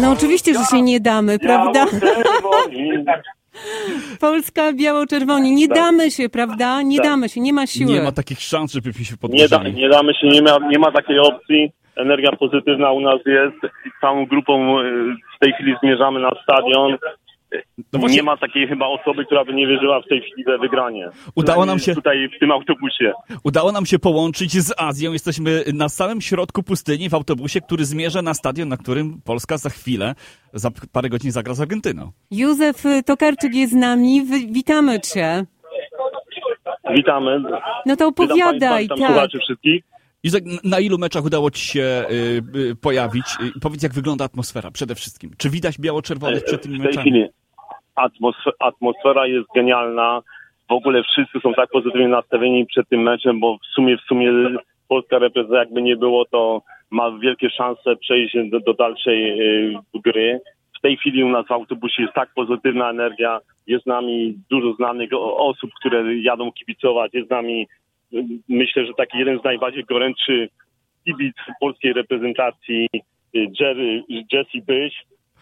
No oczywiście, że się nie damy, prawda? Polska biało-czerwoni. Nie damy się, prawda? Nie Tak. damy się, nie ma siły. Nie ma takich szans, żebyśmy się Nie, da, nie damy się, nie ma, nie ma takiej opcji. Energia pozytywna u nas jest. Całą grupą y, w tej chwili zmierzamy na stadion. No właśnie- Nie ma takiej chyba osoby, która by nie wierzyła w tej chwili we wygranie. Udało nam się- Tutaj w tym autobusie. Udało nam się połączyć z Azją. Jesteśmy na samym środku pustyni w autobusie, który zmierza na stadion, na którym Polska za chwilę, za parę godzin zagra z Argentyną. Józef Tokarczyk jest z nami. Witamy cię. Witamy. No to Witam opowiadaj, Państwa, witam tak. słuchaczy wszystkich. Izak, na ilu meczach udało ci się y, y, pojawić? Y, powiedz, jak wygląda atmosfera przede wszystkim. Czy widać biało-czerwonych przed tymi w tej meczami? chwili atmosfera, atmosfera jest genialna. W ogóle wszyscy są tak pozytywnie nastawieni przed tym meczem, bo w sumie w sumie polska reprezentacja jakby nie było, to ma wielkie szanse przejść do, do dalszej y, gry. W tej chwili u nas w autobusie jest tak pozytywna energia, jest z nami dużo znanych osób, które jadą kibicować, jest z nami myślę, że taki jeden z najbardziej gorętszy kibic polskiej reprezentacji y, Jerry, Jesse Byś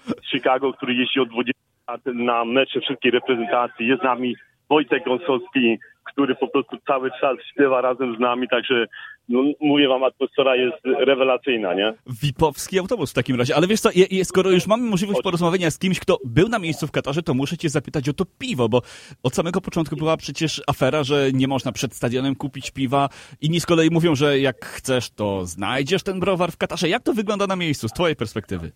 z Chicago, który jeździ od 20 lat na mecze wszystkich reprezentacji. Jest z nami Wojtek Gąsowski, który po prostu cały czas śpiewa razem z nami, także no, mówię wam, atmosfera jest rewelacyjna, nie? Wipowski autobus w takim razie. Ale wiesz co, je, je, skoro już mamy możliwość porozmawiania z kimś, kto był na miejscu w Katarze, to muszę cię zapytać o to piwo, bo od samego początku była przecież afera, że nie można przed stadionem kupić piwa. Inni z kolei mówią, że jak chcesz, to znajdziesz ten browar w Katarze. Jak to wygląda na miejscu z twojej perspektywy?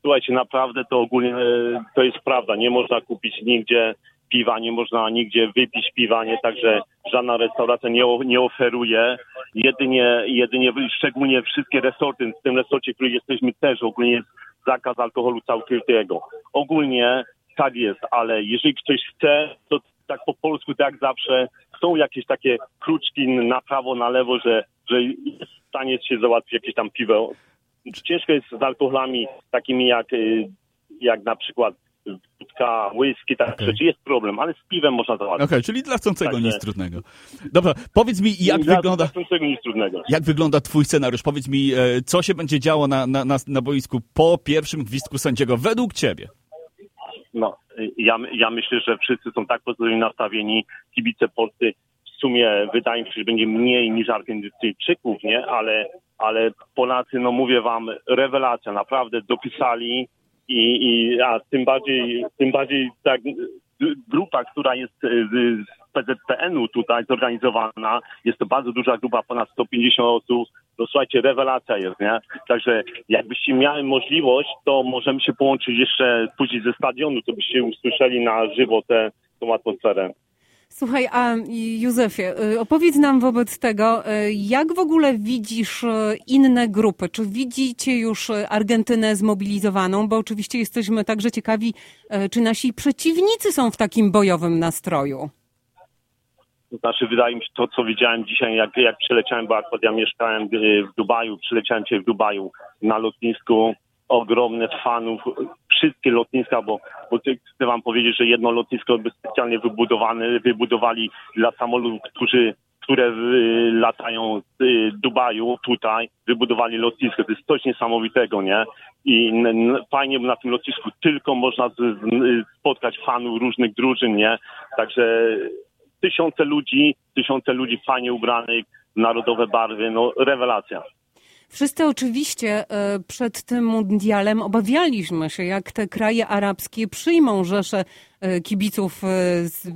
Słuchajcie, naprawdę to ogólnie e, to jest prawda. Nie można kupić nigdzie piwa, nie można nigdzie wypić piwa, nie, także żadna restauracja nie, nie oferuje. Jedynie, jedynie, szczególnie wszystkie resorty, w tym resorcie, w którym jesteśmy też ogólnie jest zakaz alkoholu całkowitego. Ogólnie tak jest, ale jeżeli ktoś chce, to tak po polsku, tak jak zawsze, są jakieś takie kruczki na prawo, na lewo, że, że jest w stanie się załatwić jakieś tam piwo. Ciężko jest z alkoholami takimi jak, y, jak na przykład wódka, whisky, tak Okej. rzeczy. Jest problem, ale z piwem można Okej, załatwić. czyli dla chcącego Także- nic trudnego. Dobra, powiedz mi, jak Dla- wygląda... dla Tego nic trudnego. Jak wygląda twój scenariusz? Powiedz mi, e, co się będzie działo na, na, na, na boisku po pierwszym gwizdku sędziego, według ciebie? No, ja, ja myślę, że wszyscy są tak pozytywnie nastawieni. Kibice polscy w sumie wydaje mi się, że będzie mniej niż Argentyńczyków, nie? Ale, ale Polacy, no mówię wam, rewelacja, naprawdę dopisali i, i a tym bardziej, tym bardziej y, grupa, która jest y, z PZPN-u tutaj zorganizowana, jest to bardzo duża grupa, ponad 150 osób. No słuchajcie, rewelacja jest, nie? Także jakbyście miały możliwość, to możemy się połączyć jeszcze później ze stadionu, to byście usłyszeli na żywo tę atmosferę. Słuchaj, a Józefie, y, opowiedz nam wobec tego, y, jak w ogóle widzisz y, inne grupy? Czy widzicie już Argentynę zmobilizowaną? Bo oczywiście jesteśmy także ciekawi, czy nasi przeciwnicy są w takim bojowym nastroju. Znaczy, wydaje mi się, to co widziałem dzisiaj, jak, jak przyleciałem, bo akurat ja mieszkałem w Dubaju, przyleciałem dzisiaj w Dubaju na lotnisku, ogromne fanów, wszystkie lotniska, bo, bo chcę wam powiedzieć, że jedno lotnisko by specjalnie wybudowane, wybudowali dla samolotów, którzy które y, latają z y, Dubaju tutaj, wybudowali lotnisko. To jest coś niesamowitego, nie? I n, n, fajnie na tym lotnisku tylko można z, z, spotkać fanów różnych drużyn, nie? Także tysiące ludzi, tysiące ludzi fajnie ubranych, narodowe barwy, no rewelacja. Wszyscy oczywiście e, przed tym mundialem obawialiśmy się, jak te kraje arabskie przyjmą rzesze e, kibiców e, z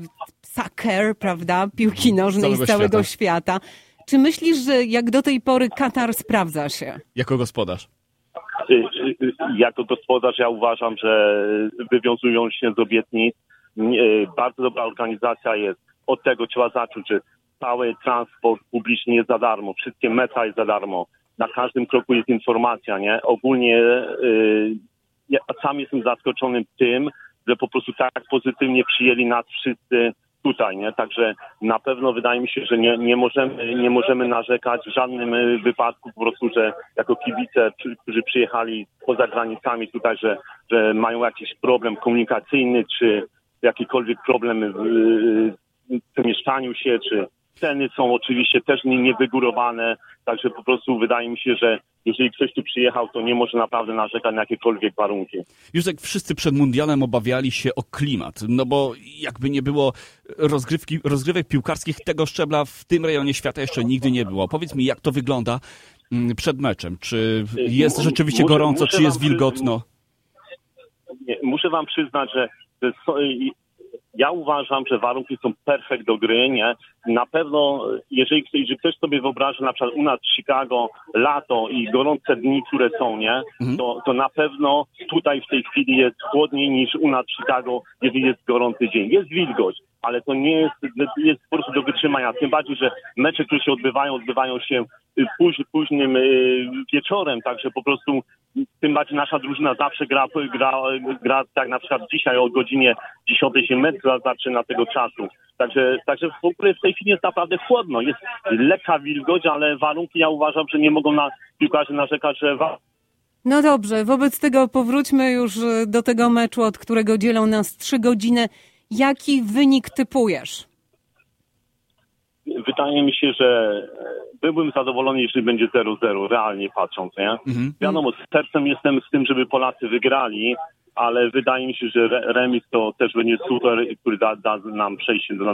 soccer, prawda, piłki nożnej całego z całego świata. świata. Czy myślisz, że jak do tej pory Katar sprawdza się? Jako gospodarz. Y, y, y, Jako gospodarz ja uważam, że wywiązują się z obietnic. Nie, Bardzo dobra organizacja jest. Od tego trzeba zacząć, że cały transport publiczny jest za darmo, wszystkie metra jest za darmo. Na każdym kroku jest informacja, nie? Ogólnie y, ja sam jestem zaskoczony tym, że po prostu tak pozytywnie przyjęli nas wszyscy tutaj, nie? Także na pewno wydaje mi się, że nie, nie, możemy, nie możemy narzekać w żadnym y, wypadku po prostu, że jako kibice, którzy przyjechali poza granicami tutaj, że, że mają jakiś problem komunikacyjny, czy jakikolwiek problem w, y, w przemieszczaniu się, czy ceny są oczywiście też nie, niewygórowane, także po prostu wydaje mi się, że jeżeli ktoś tu przyjechał, to nie może naprawdę narzekać na jakiekolwiek warunki. Już jak wszyscy przed mundialem obawiali się o klimat, no bo jakby nie było rozgrywki, rozgrywek piłkarskich tego szczebla w tym rejonie świata jeszcze nigdy nie było. Powiedz mi, jak to wygląda mm, przed meczem? Czy jest rzeczywiście gorąco, muszę czy jest wilgotno? Nie, muszę wam przyznać, że, ja uważam, że warunki są perfekt do gry, nie? Na pewno, jeżeli, ktoś- jeżeli ktoś sobie wyobraża na przykład u nas w Chicago lato i gorące dni, które są, nie? To, to na pewno tutaj w tej chwili jest chłodniej niż u nas w Chicago, jeżeli jest gorący dzień. Jest wilgoć, ale to nie jest, jest po prostu do wytrzymania. Tym bardziej, że mecze, które się odbywają, odbywają się y, póź, późnym y, wieczorem, także po prostu tym bardziej nasza drużyna zawsze gra, gra, gra tak na przykład dzisiaj o godzinie 10 się mecz zaczyna tego czasu. Także, także w ogóle w tej chwili jest naprawdę chłodno. Jest lekka wilgoć, ale warunki ja uważam, że nie mogą na piłkarze narzekać, że No dobrze, wobec tego powróćmy już y, do tego meczu, od którego dzielą nas trzy godziny. Jaki wynik typujesz? Wydaje mi się, że byłbym zadowolony, jeśli będzie 0-0, realnie patrząc, nie? Wiadomo, z sercem jestem z tym, żeby Polacy wygrali, ale wydaje mi się, że re- remis to też będzie super, który da, da nam przejście do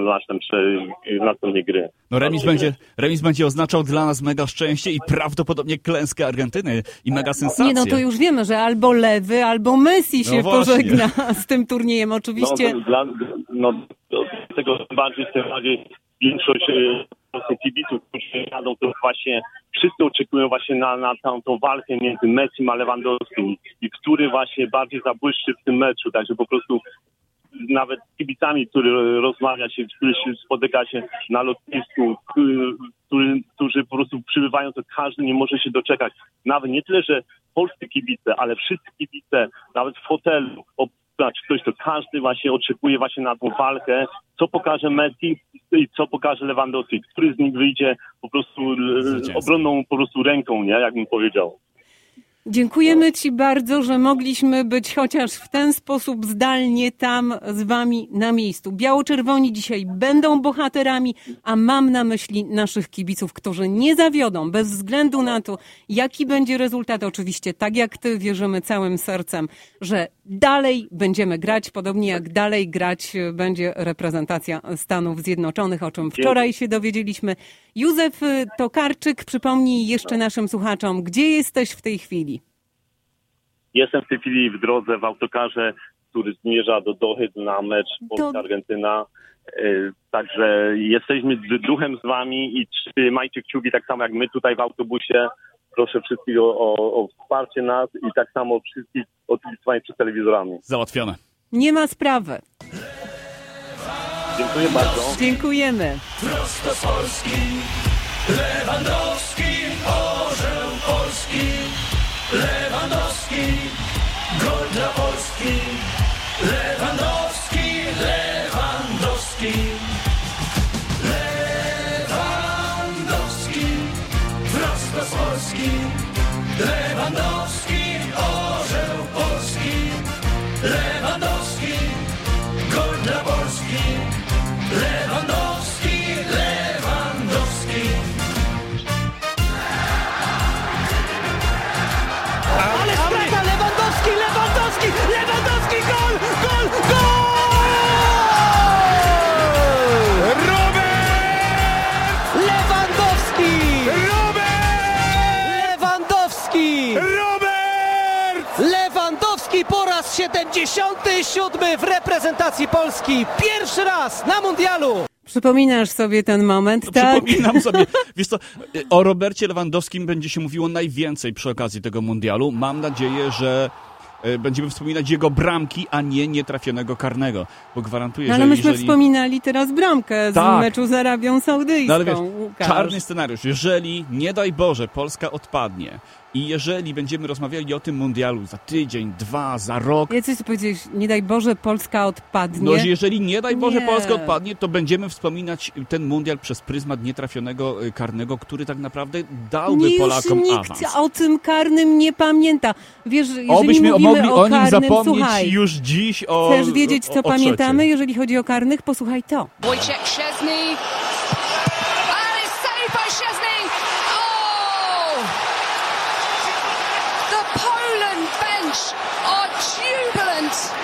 następnej, gry. No remis będzie, remis będzie oznaczał dla nas mega szczęście i prawdopodobnie klęskę Argentyny i mega sensację. Nie, no to już wiemy, że albo Lewy, albo Messi się No pożegna z tym turniejem. Oczywiście No, dla, no, tego tym bardziej, tym bardziej większość e, kibiców, którzy jadą, to właśnie wszyscy oczekują właśnie na, na tą, tą walkę między Messim a Lewandowskim i który właśnie bardziej zabłyszczy w tym meczu, także po prostu nawet z kibicami, który rozmawia się, który się spotyka się na lotnisku, który, którzy po prostu przybywają, to każdy nie może się doczekać. Nawet nie tyle, że polscy kibice, ale wszyscy kibice, nawet w hotelu, czy ktoś, to każdy właśnie oczekuje właśnie na tą walkę, co pokaże Messi i co pokaże Lewandowski, który z nich wyjdzie po prostu obronną po prostu ręką, nie, jak bym powiedział. Dziękujemy Ci bardzo, że mogliśmy być chociaż w ten sposób zdalnie tam z Wami na miejscu. Biało-czerwoni dzisiaj będą bohaterami, a mam na myśli naszych kibiców, którzy nie zawiodą bez względu na to, jaki będzie rezultat. Oczywiście, tak jak Ty, wierzymy całym sercem, że dalej będziemy grać, podobnie jak dalej grać będzie reprezentacja Stanów Zjednoczonych, o czym wczoraj się dowiedzieliśmy. Józef Tokarczyk, przypomnij jeszcze naszym słuchaczom, gdzie jesteś w tej chwili? Jestem w tej chwili w drodze w autokarze, który zmierza do Dohy na mecz Polska-Argentyna. E, Także jesteśmy duchem z wami i trzymajcie kciuki tak samo jak my tutaj w autobusie. Proszę wszystkich o, o, o wsparcie nas i tak samo wszystkich o kibicowanie przed telewizorami. Załatwione. Nie ma sprawy. Dziękuję bardzo. Dziękujemy. Prosto z Polski Lewandowski, orzeł Polski Lewandowski, gol dla Polski. Lewandowski, Lewandowski raz 77 w reprezentacji Polski. Pierwszy raz na mundialu. Przypominasz sobie ten moment, tak? Przypominam sobie, wiesz co, o Robercie Lewandowskim będzie się mówiło najwięcej przy okazji tego mundialu. Mam nadzieję, że e, będziemy wspominać jego bramki, a nie nietrafionego karnego, bo gwarantuję, No, ale że myśmy jeżeli... wspominali teraz bramkę z Tak. meczu z Arabią Saudyjską. No ale wiesz, Łukasz. czarny scenariusz. Jeżeli, nie daj Boże, Polska odpadnie i jeżeli będziemy rozmawiali o tym mundialu za tydzień, dwa, za rok, Ja coś powiedziałeś, nie daj Boże, Polska odpadnie. no że jeżeli nie daj Boże Nie. Polska odpadnie, to będziemy wspominać ten mundial przez pryzmat nietrafionego y, karnego, który tak naprawdę dałby nie, Polakom już nikt awans. o tym karnym nie pamięta. Wiesz, jeżeli Obyśmy mówimy mogli o o nim karnym, zapomnieć słuchaj, już dziś o chcesz wiedzieć, o- co o pamiętamy, trzeciej. jeżeli chodzi o karnych? Posłuchaj to. Wojciech Szczesny. Are jubilant.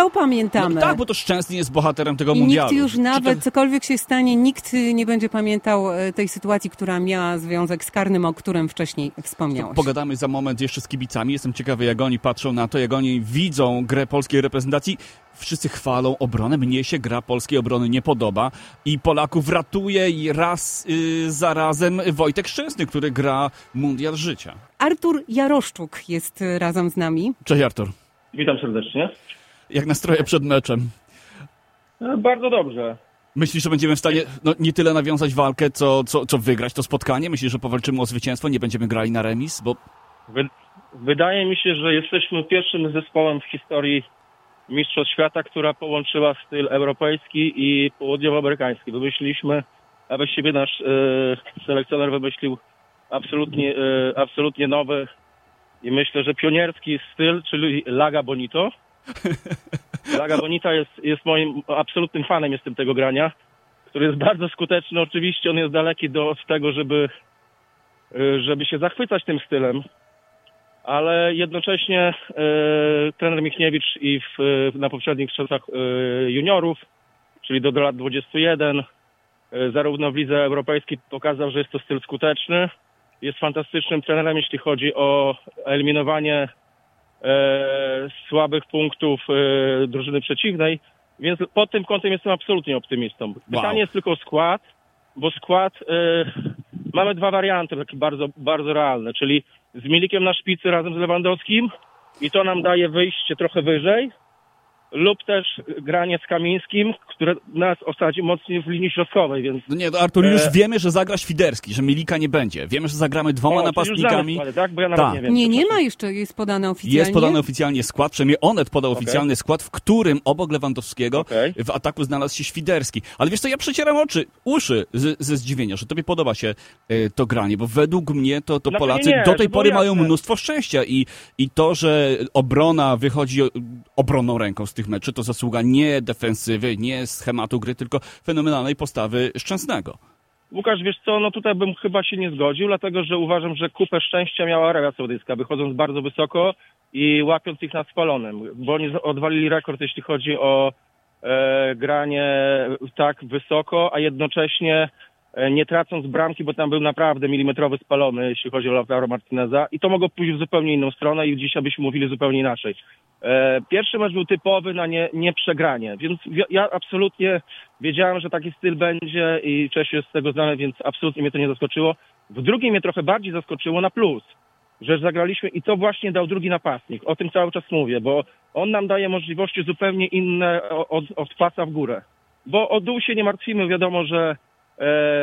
To pamiętamy. No, tak, bo to Szczęsny jest bohaterem tego I mundialu. nikt już nawet, to- cokolwiek się stanie, nikt nie będzie pamiętał e, tej sytuacji, która miała związek z karnym, o którym wcześniej wspomniałeś. Pogadamy za moment jeszcze z kibicami. Jestem ciekawy, jak oni patrzą na to, jak oni widzą grę polskiej reprezentacji. Wszyscy chwalą obronę. Mnie się gra polskiej obrony nie podoba. I Polaków ratuje i raz y, za razem Wojtek Szczęsny, który gra mundial życia. Artur Jaroszczuk jest e, razem z nami. Cześć Artur. Witam serdecznie. Jak nastroje przed meczem? E, Bardzo dobrze. Myślisz, że będziemy w stanie no, nie tyle nawiązać walkę, co, co, co wygrać to spotkanie? Myślisz, że powalczymy o zwycięstwo, nie będziemy grali na remis? Bo Wy, wydaje mi się, że jesteśmy pierwszym zespołem w historii Mistrzostw Świata, która połączyła styl europejski i południowoamerykański. Wymyśliliśmy, a właściwie nasz e, selekcjoner wymyślił absolutnie, e, absolutnie nowy i myślę, że pionierski styl, czyli Laga Bonito. Laga Bonita jest, jest moim absolutnym fanem jestem tego grania, który jest bardzo skuteczny. Oczywiście on jest daleki do od tego, żeby y, żeby się zachwycać tym stylem, ale jednocześnie e, trener Michniewicz i w, na poprzednich czasach e, juniorów, czyli do, do lat 21, e, zarówno w lidze europejskiej pokazał, że jest to styl skuteczny. Jest fantastycznym trenerem, jeśli chodzi o eliminowanie e, słabych punktów e, drużyny przeciwnej, więc pod tym kątem jestem absolutnie optymistą. Pytanie jest tylko skład, bo skład e, mamy dwa warianty, takie bardzo, bardzo realne, czyli z Milikiem na szpicy razem z Lewandowskim i to nam daje wyjście trochę wyżej, lub też granie z Kamińskim, które nas osadzi mocniej w linii środkowej, więc no nie, Artur, już E. wiemy, że zagrasz Świderski, że Milika nie będzie. Wiemy, że zagramy dwoma O, napastnikami. składy, tak? Bo ja nawet Tak. nie wiem. Nie, nie ma jeszcze, jest podane oficjalnie. Jest podany oficjalnie skład, przynajmniej Onet podał Okej. oficjalny skład, w którym obok Lewandowskiego Okej. w ataku znalazł się Świderski. Ale wiesz co, ja przecieram oczy, uszy z, ze zdziwienia, że tobie podoba się e, to granie, bo według mnie to, to Znaczy Polacy nie, do tej pory mają mnóstwo szczęścia i, i to, że obrona wychodzi o- obronną ręką z tych meczy, to zasługa nie defensywy, nie schematu gry, tylko fenomenalnej postawy Szczęsnego. Łukasz, wiesz co, no tutaj bym chyba się nie zgodził, dlatego że uważam, że kupę szczęścia miała Arabia Saudyjska, wychodząc bardzo wysoko i łapiąc ich na spalonym, bo oni odwalili rekord, jeśli chodzi o e, granie tak wysoko, a jednocześnie nie tracąc bramki, bo tam był naprawdę milimetrowy spalony, jeśli chodzi o Lautaro Martineza i to mogło pójść w zupełnie inną stronę i dzisiaj byśmy mówili zupełnie inaczej. E, Pierwszy mecz był typowy na nie, nie przegranie, więc wi- ja absolutnie wiedziałem, że taki styl będzie i Czesiu jest z tego znany, więc absolutnie mnie to nie zaskoczyło. W drugim mnie trochę bardziej zaskoczyło na plus, że zagraliśmy i to właśnie dał drugi napastnik. O tym cały czas mówię, bo on nam daje możliwości zupełnie inne od, od pasa w górę. Bo o dół się nie martwimy, wiadomo, że e,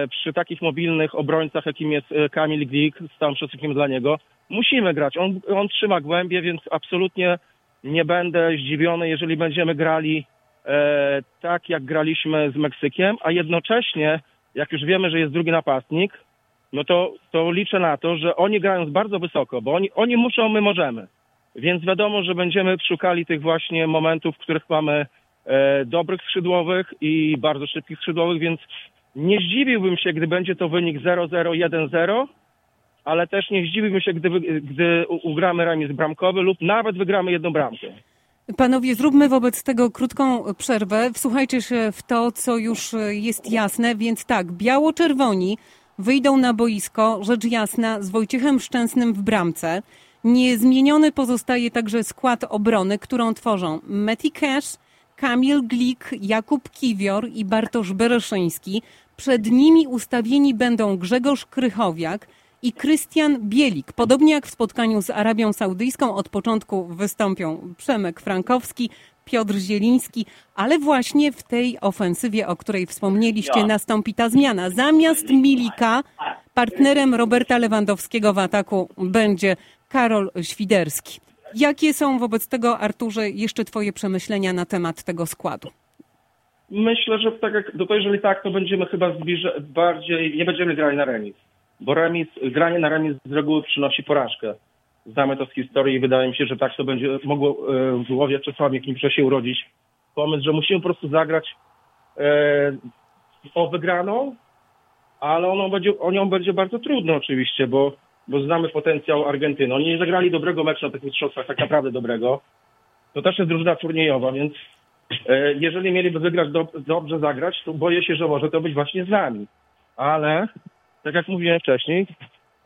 przy takich mobilnych obrońcach, jakim jest e, Kamil Glik, z całym szacunkiem dla niego, musimy grać. On, on trzyma głębie, więc absolutnie nie będę zdziwiony, jeżeli będziemy grali e, tak, jak graliśmy z Meksykiem, a jednocześnie, jak już wiemy, że jest drugi napastnik, no to, to liczę na to, że oni grają bardzo wysoko, bo oni, oni muszą, my możemy. Więc wiadomo, że będziemy szukali tych właśnie momentów, w których mamy e, dobrych skrzydłowych i bardzo szybkich skrzydłowych, więc nie zdziwiłbym się, gdy będzie to wynik 0-0, 1-0, ale też nie zdziwiłbym się, gdy, gdy ugramy remis bramkowy lub nawet wygramy jedną bramkę. Panowie, zróbmy wobec tego krótką przerwę. Wsłuchajcie się w to, co już e, jest jasne. Więc tak, biało-czerwoni wyjdą na boisko, rzecz jasna, z Wojciechem Szczęsnym w bramce. Niezmieniony pozostaje także skład obrony, którą tworzą Meti Cash, Kamil Glik, Jakub Kiwior i Bartosz Bereszyński. Przed nimi ustawieni będą Grzegorz Krychowiak i Krystian Bielik. Podobnie jak w spotkaniu z Arabią Saudyjską od początku wystąpią Przemek Frankowski, Piotr Zieliński, ale właśnie w tej ofensywie, o której wspomnieliście, nastąpi ta zmiana. Zamiast Milika partnerem Roberta Lewandowskiego w ataku będzie Karol Świderski. Jakie są wobec tego, Arturze, jeszcze Twoje przemyślenia na temat tego składu? Myślę, że tak jak, to jeżeli tak, to będziemy chyba zbliża, bardziej, nie będziemy grali na remis. Bo remis, granie na remis z reguły przynosi porażkę. Znamy to z historii i wydaje mi się, że tak to będzie mogło e, w głowie Czesławie Klimprze się urodzić. Pomysł, że musimy po prostu zagrać e, o wygraną, ale ono będzie, o nią będzie bardzo trudno oczywiście, bo bo znamy potencjał Argentyny. Oni nie zagrali dobrego meczu na tych mistrzostwach, tak naprawdę dobrego. To też jest drużyna turniejowa, więc e, jeżeli mieliby wygrać, do, dobrze zagrać, to boję się, że może to być właśnie z nami. Ale, tak jak mówiłem wcześniej,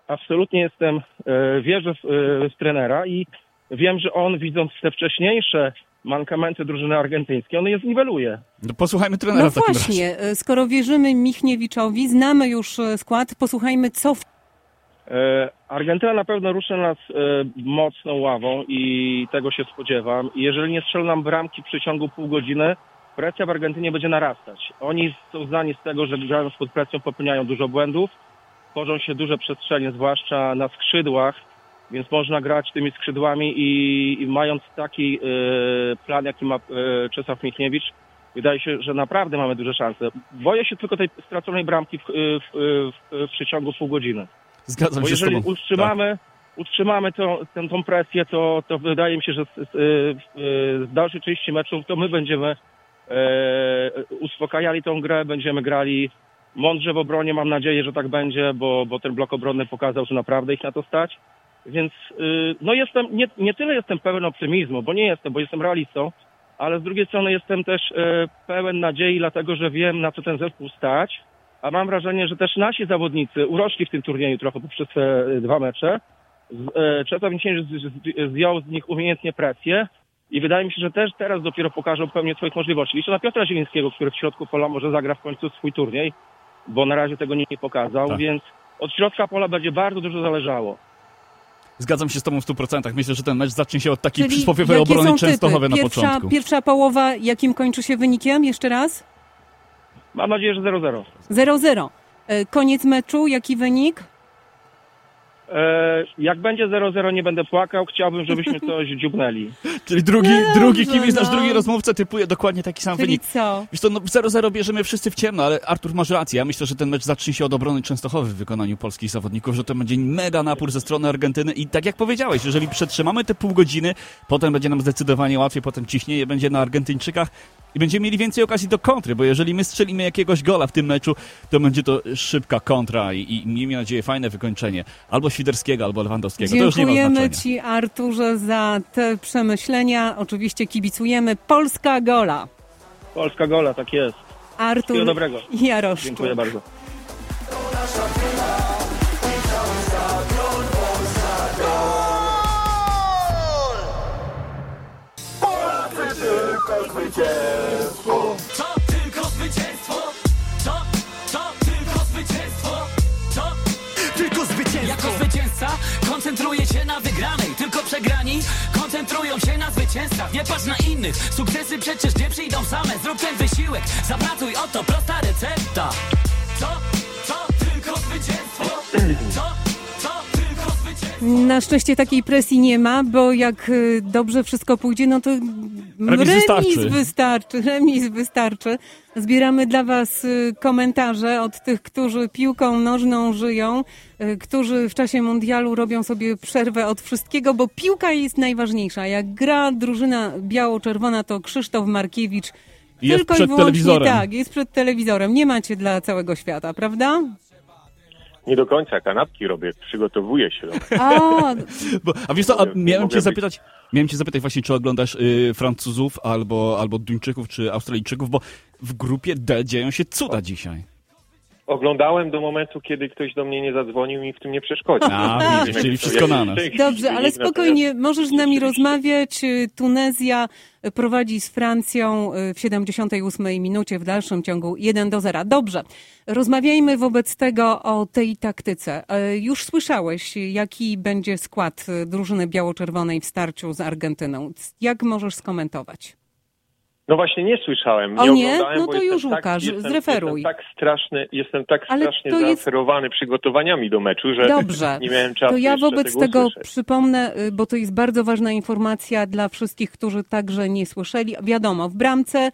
absolutnie jestem, e, wierzę w, e, w trenera i wiem, że on widząc te wcześniejsze mankamenty drużyny argentyńskiej, on je zniweluje. No, posłuchajmy trenera No w takim razie. właśnie, e, skoro wierzymy Michniewiczowi, znamy już skład, posłuchajmy co w Argentyna na pewno ruszy nas e, mocną ławą i tego się spodziewam. Jeżeli nie strzelą nam bramki w przeciągu pół godziny, presja w Argentynie będzie narastać. Oni są znani z tego, że grając pod presją popełniają dużo błędów, tworzą się duże przestrzenie, zwłaszcza na skrzydłach, więc można grać tymi skrzydłami i, i mając taki e, plan, jaki ma e, Czesław Michniewicz, wydaje się, że naprawdę mamy duże szanse. Boję się tylko tej straconej bramki w, w, w, w przeciągu pół godziny. Zgadzam Bo się z jeżeli tobą. Tak. utrzymamy, utrzymamy tą, tę, tą presję, to, to wydaje mi się, że z, z, z, z dalszej części meczu to my będziemy e, uspokajali tą grę, będziemy grali mądrze w obronie, mam nadzieję, że tak będzie, bo, bo ten blok obronny pokazał, że naprawdę ich na to stać. Więc y, no jestem, nie, nie tyle jestem pełen optymizmu, bo nie jestem, bo jestem realistą, ale z drugiej strony jestem też e, pełen nadziei, dlatego że wiem, na co ten zespół stać. A mam wrażenie, że też nasi zawodnicy urośli w tym turnieju trochę poprzez te dwa mecze. E, Czesław z- zdjął z nich umiejętnie presję i wydaje mi się, że też teraz dopiero pokażą pełnię swoich możliwości. Liczę na Piotra Zielińskiego, który w środku pola może zagra w końcu swój turniej, bo na razie tego nie pokazał, Tak. więc od środka pola będzie bardzo dużo zależało. Zgadzam się z tobą w 100%. Myślę, że ten mecz zacznie się od takiej Czyli przysłowiowej jakie obrony? Częstochowy na Pierwsza, początku. pierwsza połowa, jakim kończy się wynikiem? Jeszcze raz? Mam nadzieję, że 0-0. 0-0. E, Koniec meczu, jaki wynik? E, jak będzie 0-0 nie będę płakał, chciałbym, żebyśmy coś dziubnęli. Czyli drugi, No drugi dobrze, kibic, nasz no. drugi rozmówca typuje dokładnie taki sam Czyli wynik. co? Wiesz to, no 0-0 bierzemy wszyscy w ciemno, ale Artur masz rację. Ja myślę, że ten mecz zacznie się od obrony Częstochowy w wykonaniu polskich zawodników, że to będzie mega napór ze strony Argentyny i tak jak powiedziałeś, jeżeli przetrzymamy te pół godziny, potem będzie nam zdecydowanie łatwiej, potem ciśnienie będzie na Argentyńczykach i będziemy mieli więcej okazji do kontry, bo jeżeli my strzelimy jakiegoś gola w tym meczu, to będzie to szybka kontra i, i miejmy nadzieję fajne wykończenie albo Świderskiego, albo Lewandowskiego. to już nie ma Dziękujemy. Ci, Arturze, za te przemyślenia. Oczywiście kibicujemy. Polska gola. Polska gola, tak jest. Artur. Jaroszczuk. Dziękuję bardzo. To tylko zwycięstwo! To, to tylko zwycięstwo! To tylko zwycięstwo! Jako zwycięzca koncentruję się na wygranej Tylko przegrani koncentrują się na zwycięstwach Nie patrz na innych, sukcesy przecież nie przyjdą same Zrób ten wysiłek, zapracuj oto prosta recepta To, to tylko zwycięstwo! To, to tylko zwycięstwo! Na szczęście takiej presji nie ma, bo jak y, dobrze wszystko pójdzie, no to Remis wystarczy. wystarczy. Remis wystarczy. Zbieramy dla Was y, komentarze od tych, którzy piłką nożną żyją, y, którzy w czasie mundialu robią sobie przerwę od wszystkiego, bo piłka jest najważniejsza. Jak gra drużyna biało-czerwona, to Krzysztof Markiewicz Jest tylko przed i wyłącznie telewizorem. tak, jest przed telewizorem. Nie macie dla całego świata, prawda? Nie do końca, kanapki robię, przygotowuję się. A, Bo, a wiesz co, a miałem cię być. zapytać, miałem cię zapytać właśnie, czy oglądasz y, Francuzów albo, albo Duńczyków, czy Australijczyków, bo w grupie D dzieją się cuda dzisiaj. Oglądałem do momentu, kiedy ktoś do mnie nie zadzwonił i w tym nie przeszkodził. A, widzisz, czyli wszystko na nas. Dobrze, ale spokojnie, możesz z nami rozmawiać. Tunezja y, prowadzi z Francją y, w 78 minucie, w dalszym ciągu 1 do 0. Dobrze, rozmawiajmy wobec tego o tej taktyce. Y, Już słyszałeś, jaki będzie skład drużyny biało-czerwonej w starciu z Argentyną. Jak możesz skomentować? No właśnie nie słyszałem. O nie? oglądałem, No to już, tak, Łukasz, jestem, zreferuj. Jestem tak straszny, jestem tak Ale strasznie to jest- zaaferowany przygotowaniami do meczu, że Dobrze, nie miałem czasu to ja wobec tego, tego przypomnę, y, bo to jest bardzo ważna informacja dla wszystkich, którzy także nie słyszeli. Wiadomo, w bramce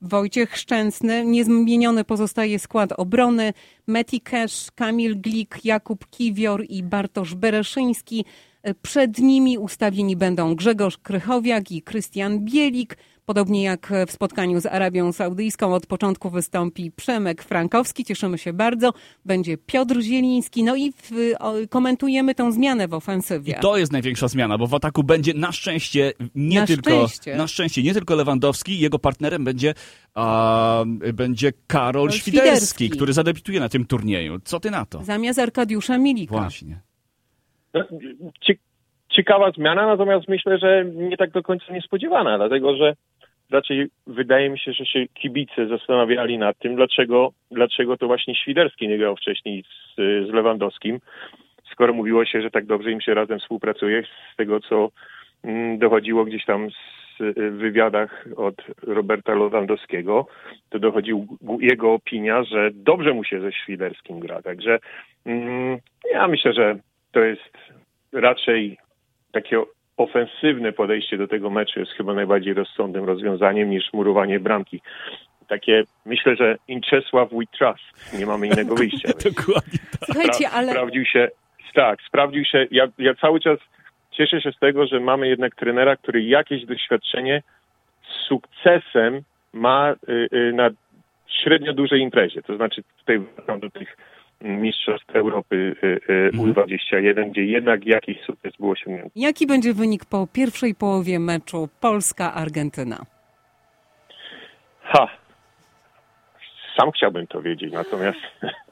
Wojciech Szczęsny, niezmieniony pozostaje skład obrony, Meti Cash, Kamil Glik, Jakub Kiwior i Bartosz Bereszyński. E, Przed nimi ustawieni będą Grzegorz Krychowiak i Krystian Bielik. Podobnie jak w spotkaniu z Arabią Saudyjską od początku wystąpi Przemek Frankowski. Cieszymy się bardzo. Będzie Piotr Zieliński. No i w, o, komentujemy tę zmianę w ofensywie. To jest największa zmiana, bo w ataku będzie na szczęście nie Na tylko szczęście. na szczęście nie tylko Lewandowski, jego partnerem będzie a, będzie Karol Świderski. Świderski, który zadebiutuje na tym turnieju. Co ty na to? Zamiast Arkadiusza Milika. Właśnie. No, cie- ciekawa zmiana, natomiast myślę, że nie tak do końca niespodziewana, dlatego że raczej wydaje mi się, że się kibice zastanawiali nad tym, dlaczego, dlaczego to właśnie Świderski nie grał wcześniej z, z Lewandowskim, skoro mówiło się, że tak dobrze im się razem współpracuje, z tego co mm, dochodziło gdzieś tam z y, wywiadach od Roberta Lewandowskiego, to dochodził jego opinia, że dobrze mu się ze Świderskim gra. Także mm, ja myślę, że to jest raczej takie ofensywne podejście do tego meczu jest chyba najbardziej rozsądnym rozwiązaniem niż murowanie bramki. Takie, myślę, że in Czesław we trust. Nie mamy innego wyjścia. Dokładnie tak. Słuchajcie, Spra- ale Sprawdził się, tak, sprawdził się. Ja, ja cały czas cieszę się z tego, że mamy jednak trenera, który jakieś doświadczenie z sukcesem ma y, y, na średnio dużej imprezie. To znaczy tutaj wracam do tych mistrzostw Europy y, y, U21, gdzie jednak jakiś sukces był osiągnięty. jaki będzie wynik po pierwszej połowie meczu Polska-Argentyna? Ha! Sam chciałbym to wiedzieć, natomiast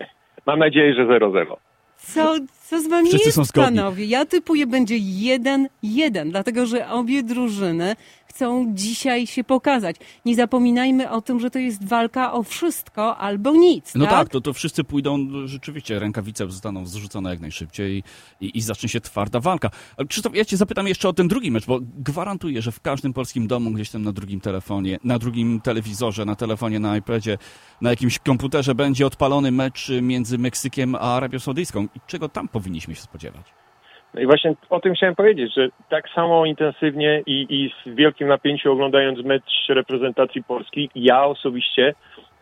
mam nadzieję, że 0-0. Co, co z wami Wszyscy jest, panowie? Ja typuję będzie 1-1, dlatego że obie drużyny chcą dzisiaj się pokazać. Nie zapominajmy o tym, że to jest walka o wszystko albo nic, No tak? tak, to, to wszyscy pójdą, rzeczywiście, rękawice zostaną zrzucone jak najszybciej i, i zacznie się twarda walka. Ale Krzysztof, ja cię zapytam jeszcze o ten drugi mecz, bo gwarantuję, że w każdym polskim domu, gdzieś tam na drugim telefonie, na drugim telewizorze, na telefonie, na iPadzie, na jakimś komputerze będzie odpalony mecz między Meksykiem a Arabią Saudyjską. I czego tam powinniśmy się spodziewać? No i właśnie o tym chciałem powiedzieć, że tak samo intensywnie i, i z wielkim napięciem oglądając mecz reprezentacji Polski, ja osobiście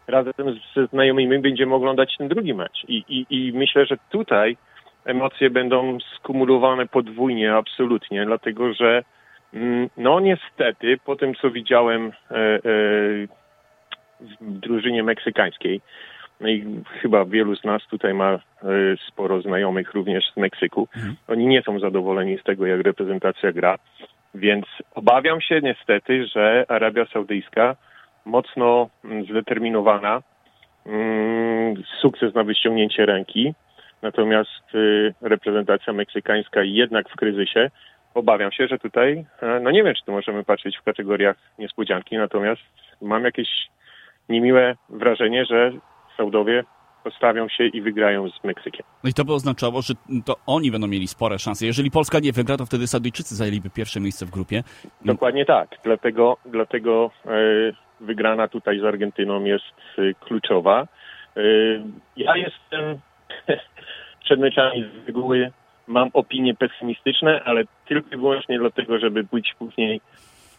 razem ze znajomymi będziemy oglądać ten drugi mecz. I, i, i myślę, że tutaj emocje będą skumulowane podwójnie, absolutnie, dlatego że mm, no niestety po tym, co widziałem e, e, w drużynie meksykańskiej, no i chyba wielu z nas tutaj ma e, sporo znajomych również z Meksyku. Oni nie są zadowoleni z tego, jak reprezentacja gra, więc obawiam się niestety, że Arabia Saudyjska mocno mm, zdeterminowana, mm, sukces na wyciągnięcie ręki, natomiast y, reprezentacja meksykańska jednak w kryzysie. Obawiam się, że tutaj, e, no nie wiem, czy to możemy patrzeć w kategoriach niespodzianki, natomiast mam jakieś niemiłe wrażenie, że Saudowie postawią się i wygrają z Meksykiem. No i to by oznaczało, że to oni będą mieli spore szanse. Jeżeli Polska nie wygra, to wtedy Saudyjczycy zajęliby pierwsze miejsce w grupie. Dokładnie tak. Dlatego, dlatego e, wygrana tutaj z Argentyną jest e, kluczowa. E, ja jestem przed meczami z reguły mam opinie pesymistyczne, ale tylko i wyłącznie dlatego, żeby być później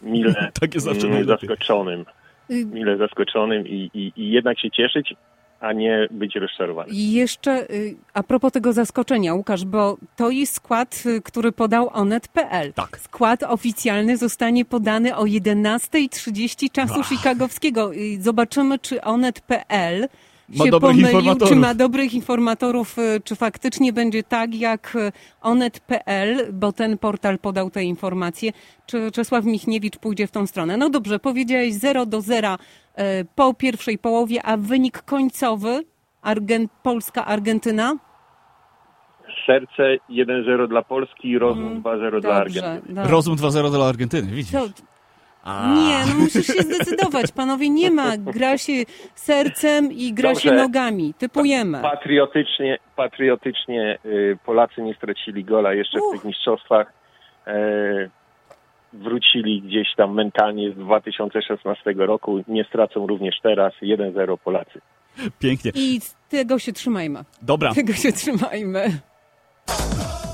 mile najlepiej. zaskoczonym. Y, Mile zaskoczonym i, i, i jednak się cieszyć, a nie być rozczarowanym. I jeszcze y, a propos tego zaskoczenia, Łukasz, bo to jest skład, y, który podał onet.pl. Tak. Skład oficjalny zostanie podany o 11.30 czasu chicagowskiego. Y, Zobaczymy, czy onet.pl Ma się dobrych pomylił, informatorów. czy ma dobrych informatorów, y, czy faktycznie będzie tak jak y, onet.pl, bo ten portal podał te informacje, czy Czesław Michniewicz pójdzie w tą stronę. No dobrze, powiedziałeś 0 do 0 y, po pierwszej połowie, a wynik końcowy Argen- Polska-Argentyna? Serce 1-0 dla Polski, rozum 2-0 dla Mm, Dobrze, Argentyny. dobrze. Rozum 2-0 dla Argentyny, widzisz? To, A. nie, no musisz się zdecydować, panowie, nie ma. Gra się sercem i gra się Dobrze. nogami. Typujemy. Patriotycznie, patriotycznie y, Polacy nie stracili gola jeszcze w Uch. tych mistrzostwach. E, wrócili gdzieś tam mentalnie z 2016 roku. Nie stracą również teraz. 1-0 Polacy. Pięknie. I z tego się trzymajmy. Dobra, Tego się trzymajmy.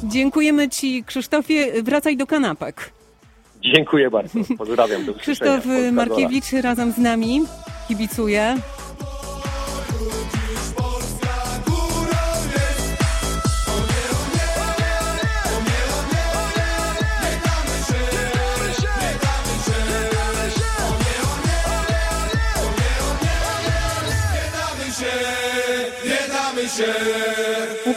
Dziękujemy ci, Krzysztofie. Wracaj do kanapek. Dziękuję bardzo. Pozdrawiam. Do Krzysztof Markiewicz razem z nami kibicuje. Yeah.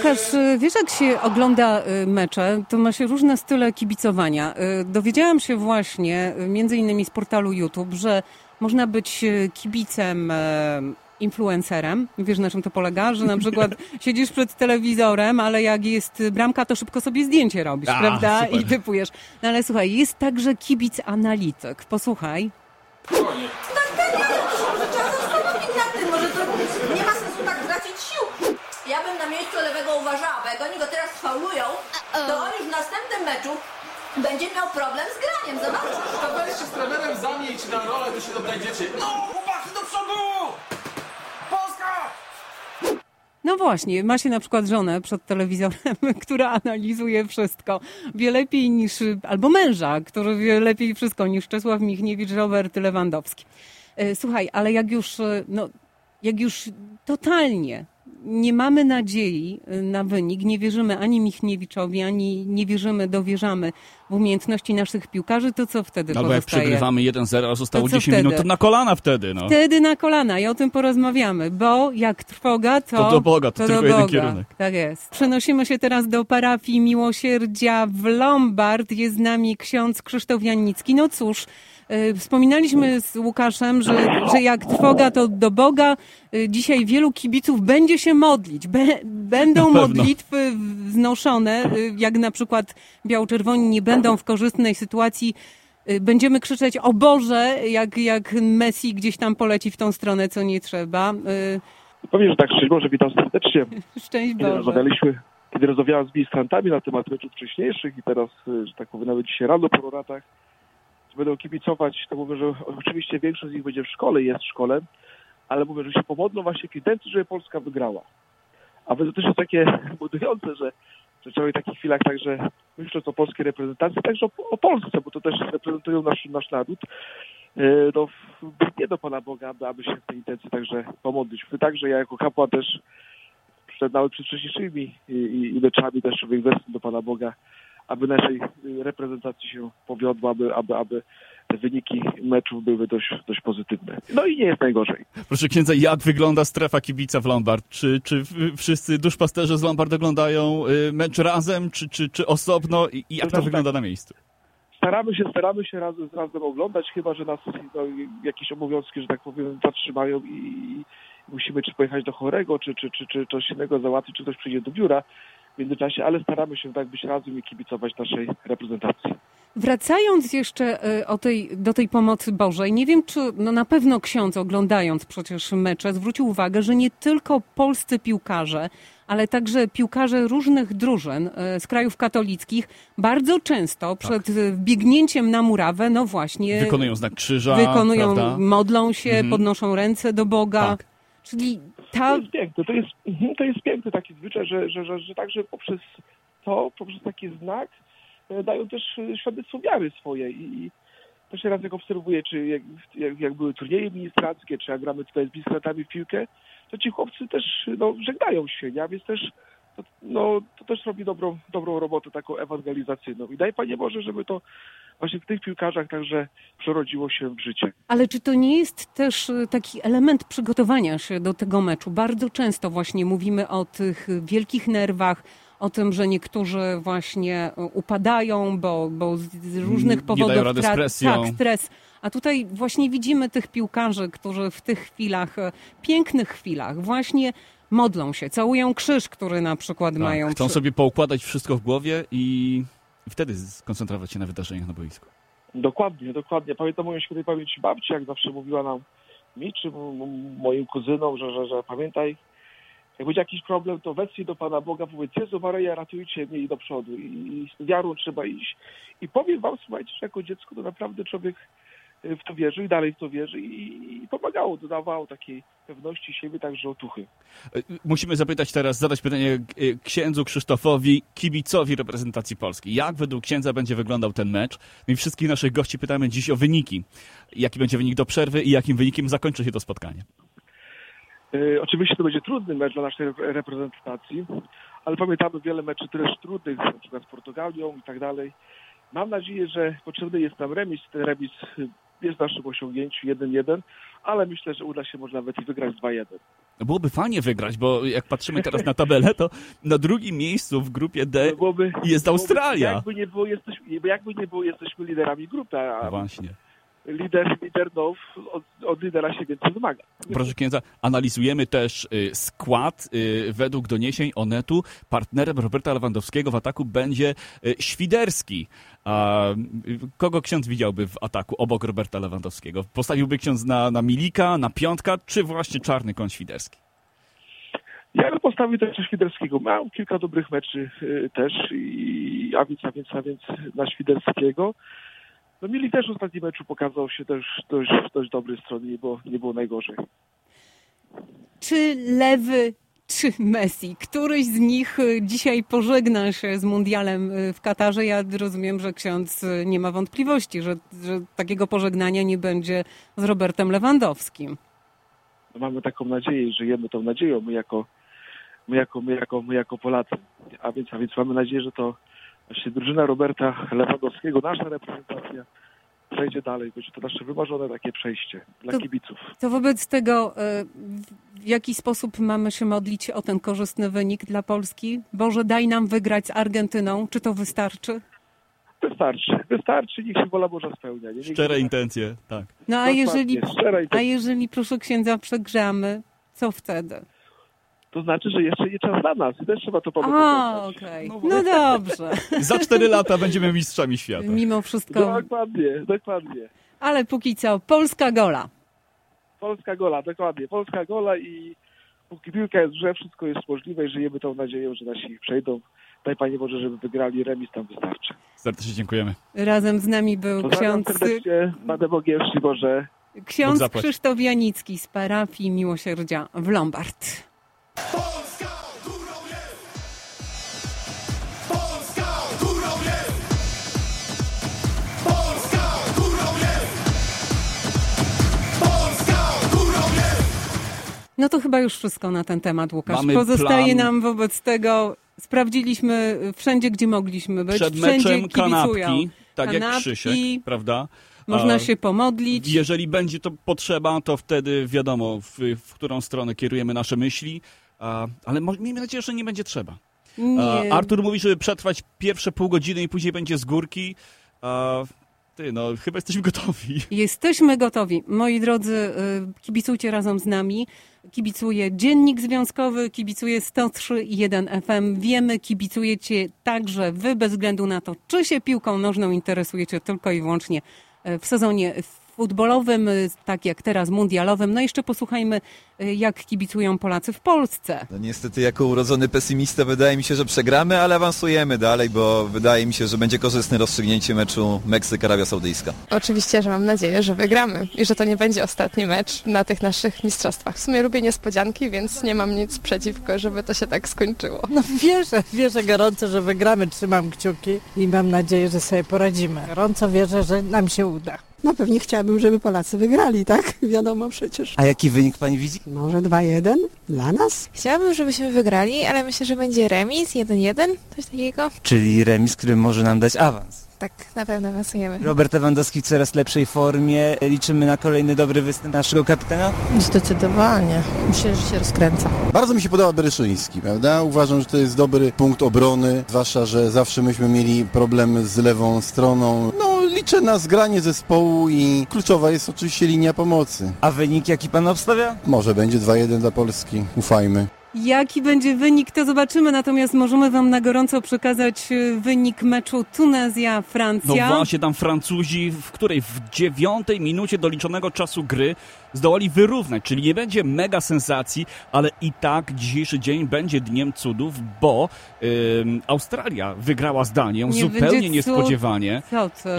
Łukasz, y, wiesz jak się ogląda y, mecze, to ma się różne style kibicowania. Y, Dowiedziałam się właśnie, między innymi z portalu YouTube, że można być kibicem e, influencerem. Wiesz na czym to polega? Że na przykład siedzisz przed telewizorem, ale jak jest bramka, to szybko sobie zdjęcie robisz, A, prawda? super. I typujesz. No ale słuchaj, jest także kibic analityk. Posłuchaj. Trzeba zastanowić nad tym, może to nie ma sensu tak tracić sił. Ja bym na miejscu lewego uważała, bo jak oni go teraz faulują, to on już w następnym meczu będzie miał problem z graniem, zobaczysz. To weź się z trenerem zamieć na rolę, to się odnajdziecie. No, chłopaki do przodu! Polska! No właśnie, ma się na przykład żonę przed telewizorem, która analizuje wszystko. Wie lepiej niż, albo męża, który wie lepiej wszystko niż Czesław Michniewicz, Robert Lewandowski. E, Słuchaj, ale jak już, e, no, jak już totalnie nie mamy nadziei e, na wynik, nie wierzymy ani Michniewiczowi, ani nie wierzymy, dowierzamy w umiejętności naszych piłkarzy, to co wtedy Albo jak pozostaje? przegrywamy 1-0, a zostało To co 10 minut, wtedy? to na kolana wtedy, no. Wtedy na kolana i o tym porozmawiamy, bo jak trwoga, to... To do Boga, to tylko do jeden Boga. kierunek. Tak jest. Przenosimy się teraz do parafii Miłosierdzia w Lombard. Jest z nami ksiądz Krzysztof Jannicki. No cóż, y, wspominaliśmy z Łukaszem, że, że jak trwoga, to do Boga. Y, Dzisiaj wielu kibiców będzie się modlić. Be, będą modlitwy wznoszone, y, jak na przykład biało-czerwoni nie będą w korzystnej sytuacji Będziemy krzyczeć o Boże, jak, jak Messi gdzieś tam poleci w tą stronę, co nie trzeba. Powiem, że tak szczęść Boże, witam serdecznie. Szczęść Kiedy Boże. rozmawialiśmy, kiedy rozmawiałem z ministrantami na temat meczów wcześniejszych i teraz, że tak powiem, nawet dzisiaj rano po roratach, będą kibicować, to mówię, że oczywiście większość z nich będzie w szkole, jest w szkole, ale mówię, że się pomodlą właśnie w intencji, żeby Polska wygrała. A to też jest takie budujące, że, że człowiek w takich chwilach także myśląc o polskiej reprezentacji, także o, o Polsce, bo to też reprezentują nasz, nasz naród, y, no, w- nie do Pana Boga, aby, się w tej intencji także pomodlić. Także ja jako kapłan też przed, nawet przed wcześniejszymi i, i, i meczami też wezmę do Pana Boga, aby naszej reprezentacji się powiodło, aby, aby, aby wyniki meczów były dość, dość pozytywne. No i nie jest najgorzej. Proszę księdza, jak wygląda strefa kibica w Lombard? Czy, czy wszyscy duszpasterze z Lombard oglądają y, mecz razem, czy, czy, czy osobno? I jak to znaczy wygląda na miejscu? Staramy się, staramy się razem, razem oglądać, chyba że nas no, jakieś obowiązki, że tak powiem, zatrzymają i, i musimy czy pojechać do chorego, czy, czy, czy, czy coś innego załatwić, czy ktoś przyjdzie do biura w międzyczasie, ale staramy się tak być razem i kibicować naszej reprezentacji. Wracając jeszcze o tej, do tej pomocy Bożej, nie wiem, czy no na pewno ksiądz oglądając przecież mecze zwrócił uwagę, że nie tylko polscy piłkarze, ale także piłkarze różnych drużyn y, z krajów katolickich bardzo często przed y, biegnięciem na murawę, no właśnie Wykonują znak krzyża, wykonują, prawda? modlą się, Mhm. podnoszą ręce do Boga. Tak. Czyli To ta jest piękne, to jest, mhm, to jest piękny taki zwyczaj, że, że, że, że także poprzez to, poprzez taki znak e, dają też e, świadectwo wiary swojej i, to się raz jak obserwuję, czy jak, jak, jak były turnieje ministrackie, czy jak gramy tutaj z ministrantami w piłkę, to ci chłopcy też no, żegnają się, nie? więc też to, no, to też robi dobrą, dobrą robotę taką ewangelizacyjną i daj Panie Boże, żeby to właśnie w tych piłkarzach także przerodziło się w życie. Ale czy to nie jest też y, taki element przygotowania się do tego meczu? Bardzo często właśnie mówimy o tych wielkich nerwach, o tym, że niektórzy właśnie y, upadają, bo, bo z- z różnych Nie powodów dają rady z tra- presją. Tak, stres. A tutaj właśnie widzimy tych piłkarzy, którzy w tych chwilach, y, pięknych chwilach, właśnie modlą się, całują krzyż, który na przykład Tak, mają. chcą sobie poukładać wszystko w głowie i wtedy skoncentrować się na wydarzeniach na boisku. Dokładnie, dokładnie. Pamiętam moją świętej pamięci babci, jak zawsze mówiła nam mi czy moim kuzynom, że, że, że pamiętaj, jak będzie jakiś problem, to weź do Pana Boga, powiedz Jezu Maryja, ratujcie mnie i do przodu. I, I z wiarą trzeba iść. I powiem wam, słuchajcie, że jako dziecko to naprawdę człowiek w to wierzy i dalej w to wierzy i, i pomagało, dodawało takiej pewności siebie, także otuchy. E, Musimy zapytać teraz, zadać pytanie księdzu Krzysztofowi, kibicowi reprezentacji Polski. Jak według księdza będzie wyglądał ten mecz? I wszystkich naszych gości pytamy dziś o wyniki. Jaki będzie wynik do przerwy i jakim wynikiem zakończy się to spotkanie? Oczywiście to będzie trudny mecz dla naszej rep- reprezentacji, ale pamiętamy wiele meczy też trudnych, na przykład z Portugalią i tak dalej. Mam nadzieję, że potrzebny jest nam remis. Ten remis y, jest w naszym osiągnięciu 1-1, ale myślę, że uda się może nawet i wygrać 2-1. Byłoby fajnie wygrać, bo jak patrzymy teraz na tabelę, to na drugim miejscu w grupie D Byłoby, jest Australia. Byłoby, jakby, nie było, jesteśmy, jakby nie było, jesteśmy liderami grupy, a No właśnie. lider, lider no, od, od lidera się więcej wymaga. Proszę księdza, analizujemy też y, skład. Y, według doniesień Onetu partnerem Roberta Lewandowskiego w ataku będzie y, Świderski. A, kogo ksiądz widziałby w ataku obok Roberta Lewandowskiego? Postawiłby ksiądz na, na Milika, na Piątka, czy właśnie czarny koń Świderski? Ja bym postawił też na Świderskiego. Miał kilka dobrych meczy y, też, i, a, więc, a, więc, a więc na Świderskiego. No Milik też w ostatnim meczu pokazał się też dość, dość dobry strony, nie było, nie było najgorzej. Czy lewy, czy Messi? Któryś z nich y, dzisiaj pożegna się z mundialem y, w Katarze. Ja rozumiem, że ksiądz y, nie ma wątpliwości, że, że takiego pożegnania nie będzie z Robertem Lewandowskim. No mamy taką nadzieję i żyjemy tą nadzieją, my jako, my jako, my jako, my jako Polacy. A więc, a więc mamy nadzieję, że to właśnie drużyna Roberta Lewandowskiego, nasza reprezentacja przejdzie dalej. Będzie to nasze wymarzone takie przejście dla To- kibiców. To wobec tego, y, w jaki sposób mamy się modlić o ten korzystny wynik dla Polski? Boże, daj nam wygrać z Argentyną. Czy to wystarczy? Wystarczy, wystarczy, niech się wola Boża spełnia. Nie? Szczere się- intencje, tak. No a Dokładnie, jeżeli, a jeżeli proszę księdza przegramy, co wtedy? To znaczy, że jeszcze nie czas dla nas i też trzeba to pamiętać. A, okej. No dobrze. Za cztery lata będziemy mistrzami świata. Mimo wszystko. Dokładnie, dokładnie. Ale póki co, Polska gola. Polska gola, dokładnie. Polska gola i póki piłka jest w grze, wszystko jest możliwe i żyjemy tą nadzieją, że nasi ich przejdą. Daj Panie Boże, żeby wygrali, remis tam wystarczy. Serdecznie dziękujemy. Razem z nami był Pozdrawiam ksiądz, serdecznie, Bogiem, szczęść Boże. Ksiądz. Krzysztof Janicki z parafii Miłosierdzia w Lombard. No to chyba już wszystko na ten temat, Łukasz. Mamy Pozostaje plan. nam wobec tego, sprawdziliśmy wszędzie, gdzie mogliśmy być. Przed wszędzie meczem kibicują. kanapki, tak jak Kanapki, Krzysiek, prawda? Można A się pomodlić. Jeżeli będzie to potrzeba, to wtedy wiadomo, w, w którą stronę kierujemy nasze myśli, ale miejmy nadzieję, że nie będzie trzeba. Nie. Artur mówi, żeby przetrwać pierwsze pół godziny i później będzie z górki. Ty, no, chyba jesteśmy gotowi. Jesteśmy gotowi. Moi drodzy, y, kibicujcie razem z nami. Kibicuje Dziennik Związkowy, kibicuje 103.1 FM. Wiemy, kibicujecie także wy, bez względu na to, czy się piłką nożną interesujecie tylko i wyłącznie y, w sezonie futbolowym, y, tak jak teraz mundialowym. No jeszcze posłuchajmy, y, jak kibicują Polacy w Polsce. No niestety jako urodzony pesymista wydaje mi się, że przegramy, ale awansujemy dalej, bo wydaje mi się, że będzie korzystne rozstrzygnięcie meczu Meksyk-Arabia Saudyjska. Oczywiście, że mam nadzieję, że wygramy i że to nie będzie ostatni mecz na tych naszych mistrzostwach. W sumie lubię niespodzianki, więc nie mam nic przeciwko, żeby to się tak skończyło. No wierzę, wierzę gorąco, że wygramy, trzymam kciuki i mam nadzieję, że sobie poradzimy. Gorąco wierzę, że nam się uda. No pewnie chciałabym, żeby Polacy wygrali, tak? Wiadomo przecież. A jaki wynik pani widzi? Może 2-1 dla nas? Chciałabym, żebyśmy wygrali, ale myślę, że będzie remis 1-1, coś takiego. Czyli remis, który może nam dać awans. Tak, na pewno awansujemy. Robert Lewandowski w coraz lepszej formie. Liczymy na kolejny dobry występ naszego kapitana. Zdecydowanie. Myślę, że się rozkręca. Bardzo mi się podoba Bereszyński, prawda? Uważam, że to jest dobry punkt obrony, zwłaszcza, że zawsze myśmy mieli problem z lewą stroną. No, liczę na zgranie zespołu i kluczowa jest oczywiście linia pomocy. A wynik jaki pan obstawia? Może będzie 2-1 dla Polski, ufajmy. Jaki będzie wynik, to zobaczymy, natomiast możemy Wam na gorąco przekazać y, wynik meczu No Tunezja-Francja. właśnie, tam Francuzi, w której w dziewiątej minucie doliczonego czasu gry zdołali wyrównać, czyli nie będzie mega sensacji, ale i tak dzisiejszy dzień będzie dniem cudów, bo ym, Australia wygrała z Danią Nie zupełnie niespodziewanie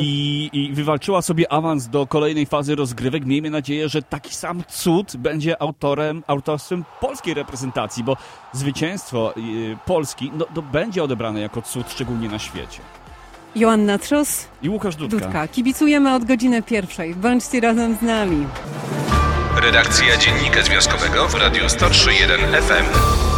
i, i wywalczyła sobie awans do kolejnej fazy rozgrywek. Miejmy nadzieję, że taki sam cud będzie autorem, autorstwem polskiej reprezentacji, bo zwycięstwo y, Polski no, to będzie odebrane jako cud, szczególnie na świecie. Joanna Trzos, I Łukasz Dudka. Dudka. Kibicujemy od godziny pierwszej. Bądźcie razem z nami. Redakcja Dziennika Związkowego w Radiu 103.1 FM.